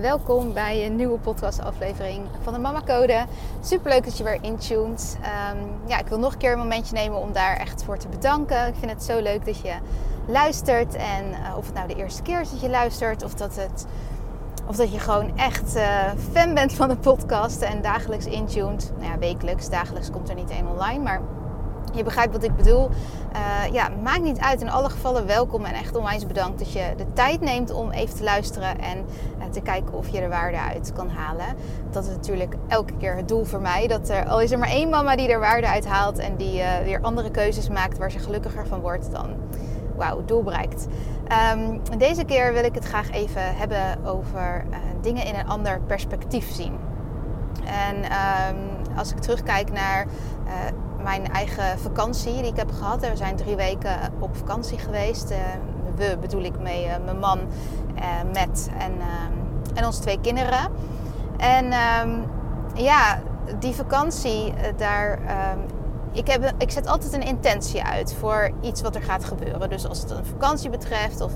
Welkom bij een nieuwe podcastaflevering van de Mama Code. Super leuk dat je weer intuned. Um, ja, ik wil nog een keer een momentje nemen om daar echt voor te bedanken. Ik vind het zo leuk dat je luistert. En uh, of het nou de eerste keer is dat je luistert, of dat, het, of dat je gewoon echt uh, fan bent van de podcast en dagelijks intuned. Nou ja, wekelijks, dagelijks komt er niet één online, maar je begrijpt wat ik bedoel. Uh, ja, maakt niet uit. In alle gevallen welkom en echt onwijs bedankt dat je de tijd neemt om even te luisteren en uh, te kijken of je er waarde uit kan halen. Dat is natuurlijk elke keer het doel voor mij. Dat er, al is er maar één mama die er waarde uit haalt en die uh, weer andere keuzes maakt waar ze gelukkiger van wordt, dan wauw, doel bereikt. Um, deze keer wil ik het graag even hebben over dingen in een ander perspectief zien. En um, als ik terugkijk naar mijn eigen vakantie die ik heb gehad. We zijn drie weken op vakantie geweest. we bedoel ik mee mijn man, met en, en onze twee kinderen. En um, ja, die vakantie, daar. Ik, heb, ik zet altijd een intentie uit voor iets wat er gaat gebeuren. Dus als het een vakantie betreft, of,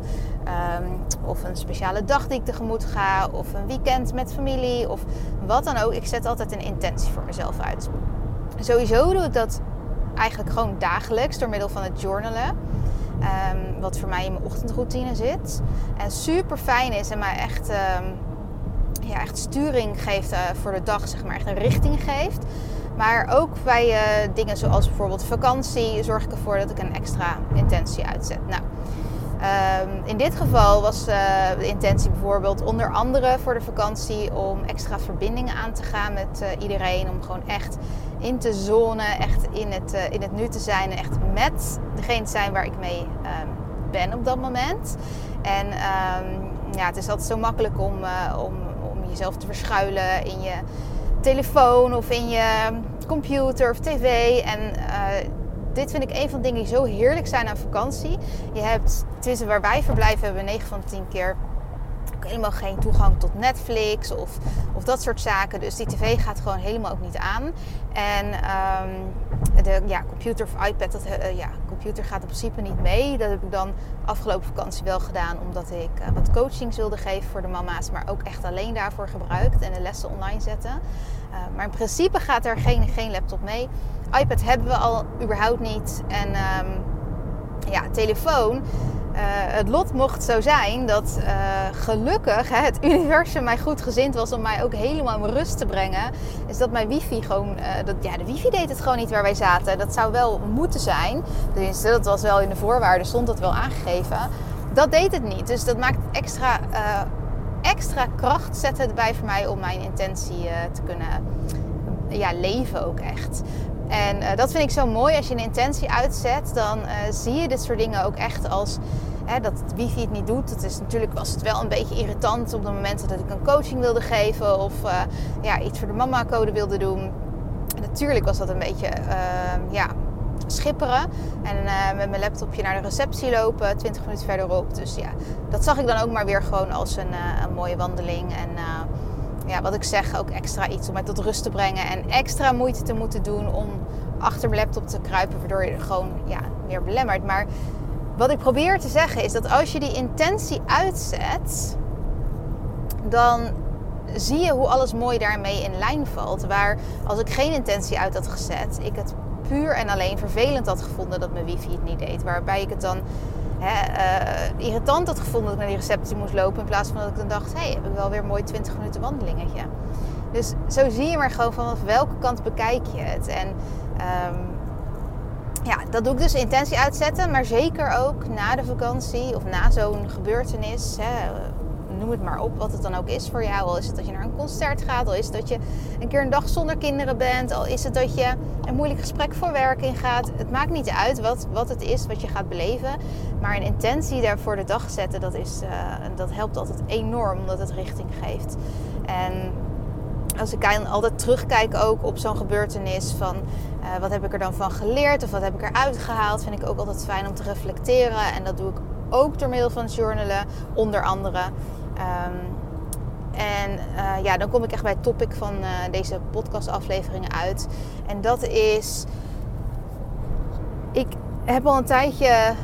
um, of een speciale dag die ik tegemoet ga, of een weekend met familie, of wat dan ook. Ik zet altijd een intentie voor mezelf uit. Sowieso doe ik dat eigenlijk gewoon dagelijks door middel van het journalen. Um, wat voor mij in mijn ochtendroutine zit. En super fijn is en mij echt, um, ja, echt sturing geeft uh, voor de dag, zeg maar, echt een richting geeft. Maar ook bij uh, dingen zoals bijvoorbeeld vakantie zorg ik ervoor dat ik een extra intentie uitzet. Nou, um, in dit geval was uh, de intentie bijvoorbeeld onder andere voor de vakantie om extra verbindingen aan te gaan met iedereen. Om gewoon echt in te zonen, echt in het, in het nu te zijn en echt met degene te zijn waar ik mee um, ben op dat moment. En um, ja, het is altijd zo makkelijk om, om, om jezelf te verschuilen in je telefoon of in je computer of tv. En uh, dit vind ik een van de dingen die zo heerlijk zijn aan vakantie. Je hebt, tussen waar wij verblijven, hebben we 9 van de 10 keer helemaal geen toegang tot Netflix of, of dat soort zaken. Dus die tv gaat gewoon helemaal ook niet aan. En um, de ja, computer of iPad, dat, uh, ja, computer gaat in principe niet mee. Dat heb ik dan afgelopen vakantie wel gedaan, omdat ik uh, wat coachings wilde geven voor de mama's, maar ook echt alleen daarvoor gebruikt en de lessen online zetten. Uh, maar in principe gaat er geen, geen laptop mee. iPad hebben we al überhaupt niet. En um, ja, telefoon. Uh, het lot mocht zo zijn dat uh, gelukkig hè, het universum mij goed gezind was om mij ook helemaal in rust te brengen. Is dat mijn wifi gewoon, uh, dat, ja, de wifi deed het gewoon niet waar wij zaten. Dat zou wel moeten zijn. Tenminste, dat was wel in de voorwaarden, stond dat wel aangegeven. Dat deed het niet. Dus dat maakt extra, extra kracht, zet het bij voor mij om mijn intentie te kunnen ja, leven ook echt. En uh, dat vind ik zo mooi. Als je een intentie uitzet, dan uh, zie je dit soort dingen ook echt als hè, dat het wifi het niet doet. Het is natuurlijk was het wel een beetje irritant op de momenten dat ik een coaching wilde geven of uh, ja, iets voor de mama-code wilde doen. En natuurlijk was dat een beetje ja, schipperen en met mijn laptopje naar de receptie lopen, 20 minuten verderop. Dus ja, dat zag ik dan ook maar weer gewoon als een, een mooie wandeling. En ja, wat ik zeg, ook extra iets om mij tot rust te brengen. En extra moeite te moeten doen om achter mijn laptop te kruipen, waardoor je gewoon ja, meer belemmert. Maar wat ik probeer te zeggen is dat als je die intentie uitzet, dan zie je hoe alles mooi daarmee in lijn valt. Waar als ik geen intentie uit had gezet, ik het puur en alleen vervelend had gevonden dat mijn wifi het niet deed. Waarbij ik het dan hè, uh, irritant had gevonden dat ik naar die receptie moest lopen. In plaats van dat ik dan dacht, hé, hey, heb ik wel weer mooi 20 minuten wandelingetje. Dus zo zie je maar gewoon vanaf welke kant bekijk je het. En um, ja, dat doe ik dus intentie uitzetten. Maar zeker ook na de vakantie of na zo'n gebeurtenis. Hè, noem het maar op, wat het dan ook is voor jou. Al is het dat je naar een concert gaat, al is het dat je een keer een dag zonder kinderen bent, al is het dat je een moeilijk gesprek voor werk ingaat. Het maakt niet uit wat, wat het is wat je gaat beleven. Maar een intentie daar voor de dag zetten, dat, is, uh, dat helpt altijd enorm, omdat het richting geeft. En als ik altijd terugkijk ook op zo'n gebeurtenis van uh, wat heb ik er dan van geleerd of wat heb ik eruit gehaald, vind ik ook altijd fijn om te reflecteren. En dat doe ik ook door middel van journalen, onder andere. Um, en uh, ja, dan kom ik echt bij het topic van uh, deze podcastafleveringen uit. En dat is, ik heb al een tijdje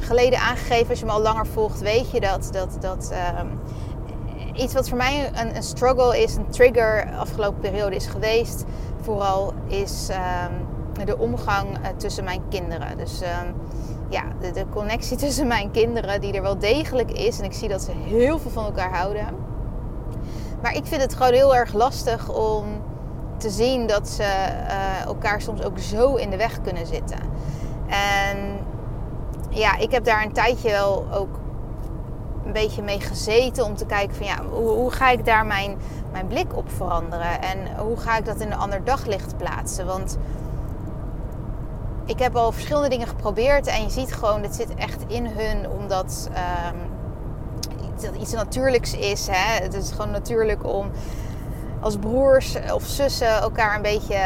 geleden aangegeven, als je me al langer volgt, weet je dat, dat, dat um, iets wat voor mij een, een, struggle is, een trigger afgelopen periode is geweest, vooral is um, de omgang uh, tussen mijn kinderen. Dus ja, de, de, connectie tussen mijn kinderen, die er wel degelijk is. En ik zie dat ze heel veel van elkaar houden. Maar ik vind het gewoon heel erg lastig om te zien dat ze uh, elkaar soms ook zo in de weg kunnen zitten. En ja, ik heb daar een tijdje wel ook een beetje mee gezeten om te kijken van ja, hoe, hoe, ga ik daar mijn, mijn blik op veranderen en hoe ga ik dat in een ander daglicht plaatsen? Want ik heb al verschillende dingen geprobeerd en je ziet gewoon, het zit echt in hun omdat um, iets natuurlijks is. Hè? Het is gewoon natuurlijk om als broers of zussen elkaar een beetje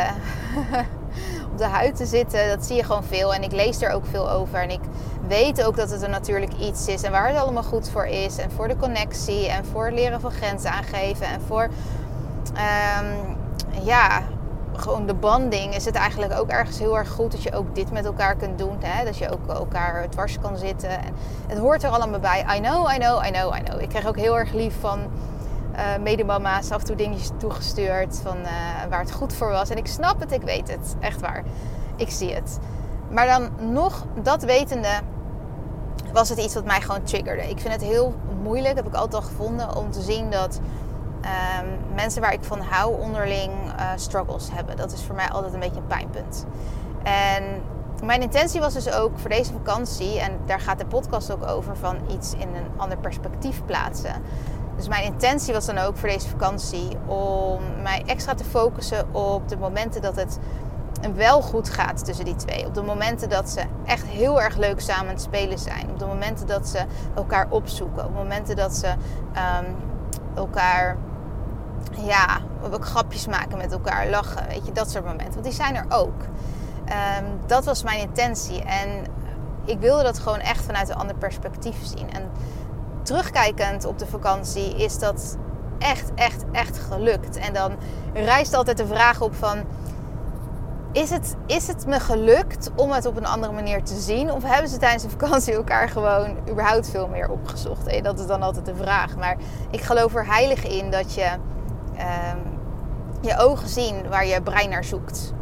op de huid te zitten. Dat zie je gewoon veel en ik lees er ook veel over en ik weet ook dat het een natuurlijk iets is en waar het allemaal goed voor is. En voor de connectie en voor het leren van grenzen aangeven en voor um, ja, gewoon de banding is het eigenlijk ook ergens heel erg goed dat je ook dit met elkaar kunt doen. Hè? Dat je ook elkaar dwars kan zitten. En het hoort er allemaal bij. I know, I know, I know, I know. Ik krijg ook heel erg lief van uh, medemama's af en toe dingetjes toegestuurd van uh, waar het goed voor was. En ik snap het, ik weet het. Echt waar. Ik zie het. Maar dan nog dat wetende was het iets wat mij gewoon triggerde. Ik vind het heel moeilijk, heb ik altijd al gevonden, om te zien dat um, mensen waar ik van hou onderling uh, struggles hebben. Dat is voor mij altijd een beetje een pijnpunt. En mijn intentie was dus ook voor deze vakantie, en daar gaat de podcast ook over, van iets in een ander perspectief plaatsen. Dus mijn intentie was dan ook voor deze vakantie om mij extra te focussen op de momenten dat het wel goed gaat tussen die twee. Op de momenten dat ze echt heel erg leuk samen aan spelen zijn. Op de momenten dat ze elkaar opzoeken. Op momenten dat ze um, elkaar ja, grapjes maken met elkaar, lachen, weet je, dat soort momenten. Want die zijn er ook. Um, dat was mijn intentie. En ik wilde dat gewoon echt vanuit een ander perspectief zien. En terugkijkend op de vakantie is dat echt, echt, echt gelukt. En dan rijst altijd de vraag op van is het, is het me gelukt om het op een andere manier te zien? Of hebben ze tijdens de vakantie elkaar gewoon überhaupt veel meer opgezocht? Dat is dan altijd de vraag. Maar ik geloof er heilig in dat je um, je ogen zien waar je brein naar zoekt.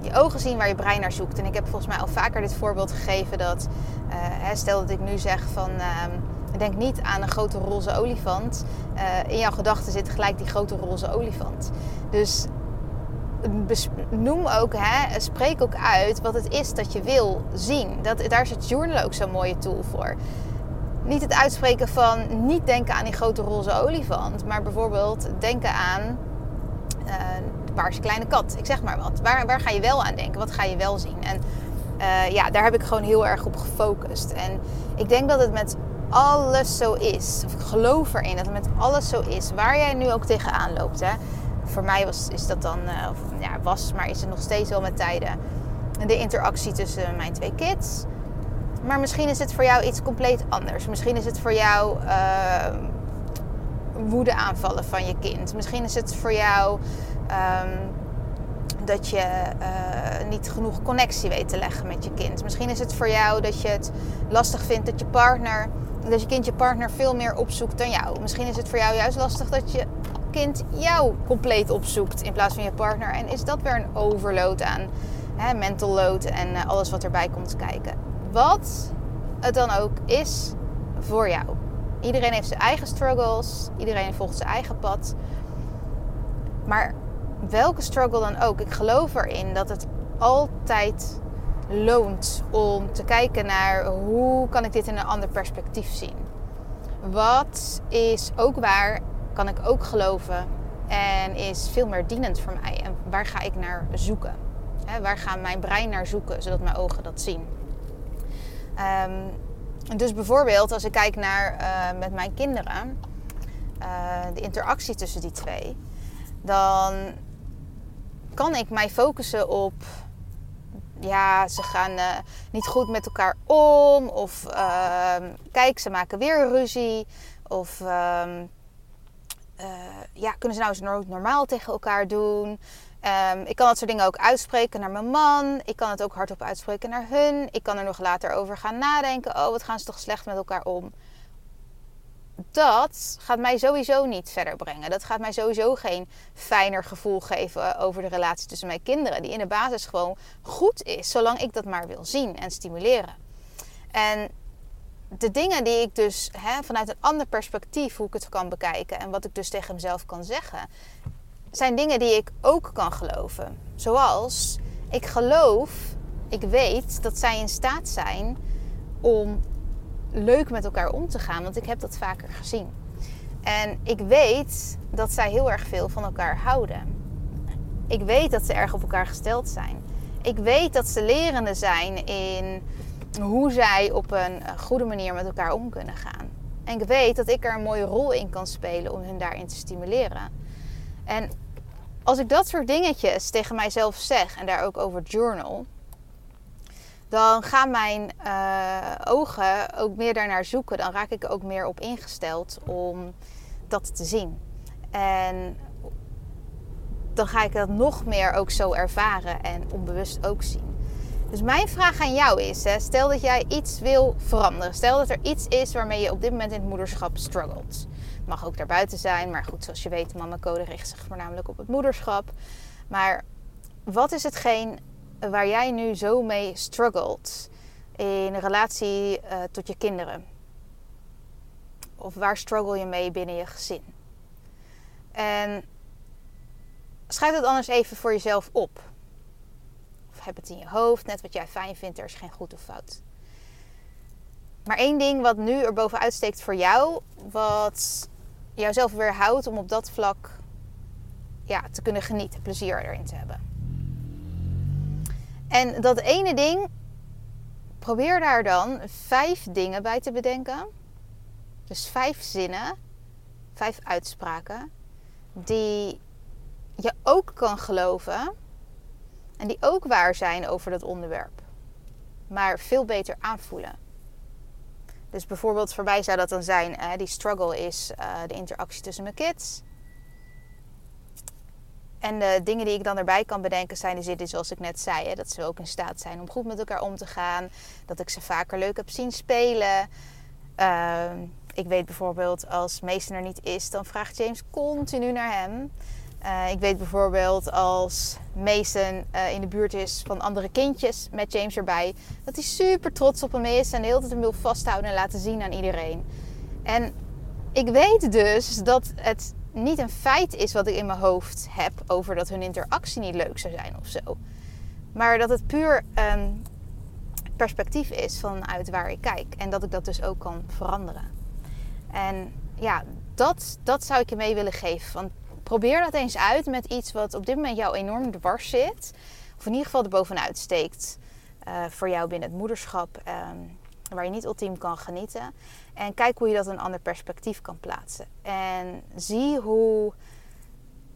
Je ogen zien waar je brein naar zoekt. En ik heb volgens mij al vaker dit voorbeeld gegeven dat, uh, stel dat ik nu zeg van... Um, denk niet aan een grote roze olifant. Uh, in jouw gedachten zit gelijk die grote roze olifant. Dus noem ook, hè, spreek ook uit wat het is dat je wil zien. Dat, daar is het journal ook zo'n mooie tool voor. Niet het uitspreken van niet denken aan die grote roze olifant, maar bijvoorbeeld denken aan uh, de paarse kleine kat. Ik zeg maar wat. Waar, waar ga je wel aan denken? Wat ga je wel zien? En uh, ja, daar heb ik gewoon heel erg op gefocust. En ik denk dat het met alles zo is. Of ik geloof erin dat het met alles zo is. Waar jij nu ook tegenaan loopt. Hè voor mij was, is dat dan, uh, of, ja, was, maar is het nog steeds wel met tijden. De interactie tussen mijn twee kids. Maar misschien is het voor jou iets compleet anders. Misschien is het voor jou uh, woede aanvallen van je kind. Misschien is het voor jou um, dat je uh, niet genoeg connectie weet te leggen met je kind. Misschien is het voor jou dat je het lastig vindt dat je partner, dat je kind je partner veel meer opzoekt dan jou. Misschien is het voor jou juist lastig dat je kind jou compleet opzoekt in plaats van je partner. En is dat weer een overload aan hè, mental load en uh, alles wat erbij komt kijken. Wat het dan ook is voor jou. Iedereen heeft zijn eigen struggles, iedereen volgt zijn eigen pad. Maar welke struggle dan ook, ik geloof erin dat het altijd loont om te kijken naar hoe kan ik dit in een ander perspectief zien. wat is ook waar, kan ik ook geloven en is veel meer dienend voor mij? En waar ga ik naar zoeken? waar gaat mijn brein naar zoeken, zodat mijn ogen dat zien? Um, dus bijvoorbeeld als ik kijk naar uh, met mijn kinderen, uh, de interactie tussen die twee, dan kan ik mij focussen op, ja, ze gaan uh, niet goed met elkaar om, of ehm, kijk, ze maken weer ruzie, of ehm, ja, kunnen ze nou eens normaal tegen elkaar doen? Um, ik kan dat soort dingen ook uitspreken naar mijn man. Ik kan het ook hardop uitspreken naar hun. Ik kan er nog later over gaan nadenken. Oh, wat gaan ze toch slecht met elkaar om? Dat gaat mij sowieso niet verder brengen. Dat gaat mij sowieso geen fijner gevoel geven over de relatie tussen mijn kinderen. Die in de basis gewoon goed is, zolang ik dat maar wil zien en stimuleren. En de dingen die ik dus vanuit een ander perspectief, hoe ik het kan bekijken en wat ik dus tegen mezelf kan zeggen, zijn dingen die ik ook kan geloven. Zoals ik geloof, ik weet dat zij in staat zijn om leuk met elkaar om te gaan, want ik heb dat vaker gezien. En ik weet dat zij heel erg veel van elkaar houden. Ik weet dat ze erg op elkaar gesteld zijn. Ik weet dat ze lerende zijn in hoe zij op een goede manier met elkaar om kunnen gaan. En ik weet dat ik er een mooie rol in kan spelen om hun daarin te stimuleren. En als ik dat soort dingetjes tegen mijzelf zeg en daar ook over journal, dan gaan mijn uh, ogen ook meer daarnaar zoeken. Dan raak ik ook meer op ingesteld om dat te zien. En dan ga ik dat nog meer ook zo ervaren en onbewust ook zien. Dus mijn vraag aan jou is: hè, stel dat jij iets wil veranderen. Stel dat er iets is waarmee je op dit moment in het moederschap struggelt mag ook daarbuiten zijn. Maar goed, zoals je weet, Mama Code richt zich voornamelijk op het moederschap. Maar wat is hetgeen waar jij nu zo mee struggelt in relatie uh, tot je kinderen? Of waar struggle je mee binnen je gezin? En schrijf het anders even voor jezelf op. Of heb het in je hoofd, net wat jij fijn vindt, er is geen goed of fout. Maar één ding wat nu er bovenuit steekt voor jou, wat jouzelf weer houdt om op dat vlak ja, te kunnen genieten, plezier erin te hebben. En dat ene ding, probeer daar dan vijf dingen bij te bedenken. Dus vijf zinnen, vijf uitspraken, die je ook kan geloven en die ook waar zijn over dat onderwerp, maar veel beter aanvoelen. Dus bijvoorbeeld voor mij zou dat dan zijn, uh, die struggle is uh, de interactie tussen mijn kids. En de dingen die ik dan erbij kan bedenken zijn de zitten zoals ik net zei. Hè, dat ze ook in staat zijn om goed met elkaar om te gaan. Dat ik ze vaker leuk heb zien spelen. Uh, ik weet bijvoorbeeld als Mason er niet is, dan vraagt James continu naar hem. Uh, ik weet bijvoorbeeld als Mason uh, in de buurt is van andere kindjes met James erbij, dat hij super trots op hem is en de hele tijd hem wil vasthouden en laten zien aan iedereen. En ik weet dus dat het niet een feit is wat ik in mijn hoofd heb over dat hun interactie niet leuk zou zijn of zo. Maar dat het puur een perspectief is vanuit waar ik kijk. En dat ik dat dus ook kan veranderen. En ja, dat, dat zou ik je mee willen geven. Want probeer dat eens uit met iets wat op dit moment jou enorm dwars zit. Of in ieder geval er bovenuit steekt uh, voor jou binnen het moederschap. Um, waar je niet ultiem kan genieten. En kijk hoe je dat een ander perspectief kan plaatsen. En zie hoe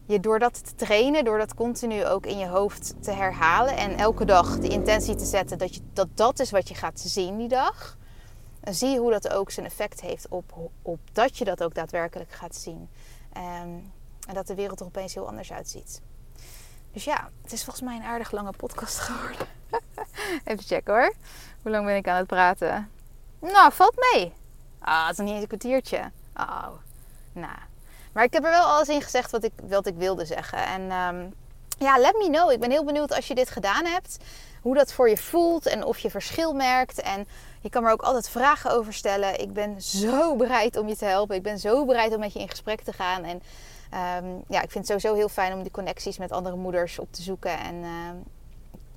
je door dat te trainen, door dat continu ook in je hoofd te herhalen en elke dag de intentie te zetten dat je, dat, dat is wat je gaat zien die dag. Zie hoe dat ook zijn effect heeft op, op dat je dat ook daadwerkelijk gaat zien. Um, en dat de wereld er opeens heel anders uitziet. Dus ja, het is volgens mij een aardig lange podcast geworden. Even checken hoor. Hoe lang ben ik aan het praten? Nou, valt mee. Ah, het is nog niet eens een kwartiertje. Oh, nou. Maar ik heb er wel alles in gezegd wat ik, wat ik wilde zeggen. En um, ja, let me know. Ik ben heel benieuwd als je dit gedaan hebt. Hoe dat voor je voelt en of je verschil merkt. En je kan me ook altijd vragen over stellen. Ik ben zo bereid om je te helpen. Ik ben zo bereid om met je in gesprek te gaan. En um, ja, ik vind het sowieso heel fijn om die connecties met andere moeders op te zoeken en uh,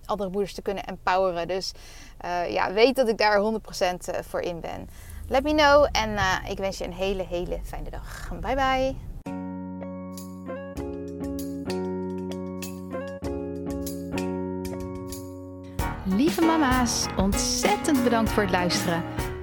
andere moeders te kunnen empoweren. Dus uh, ja, weet dat ik daar 100% eh, voor in ben. Let me know en uh, ik wens je een hele, hele fijne dag. Bye bye. Lieve mama's, ontzettend bedankt voor het luisteren.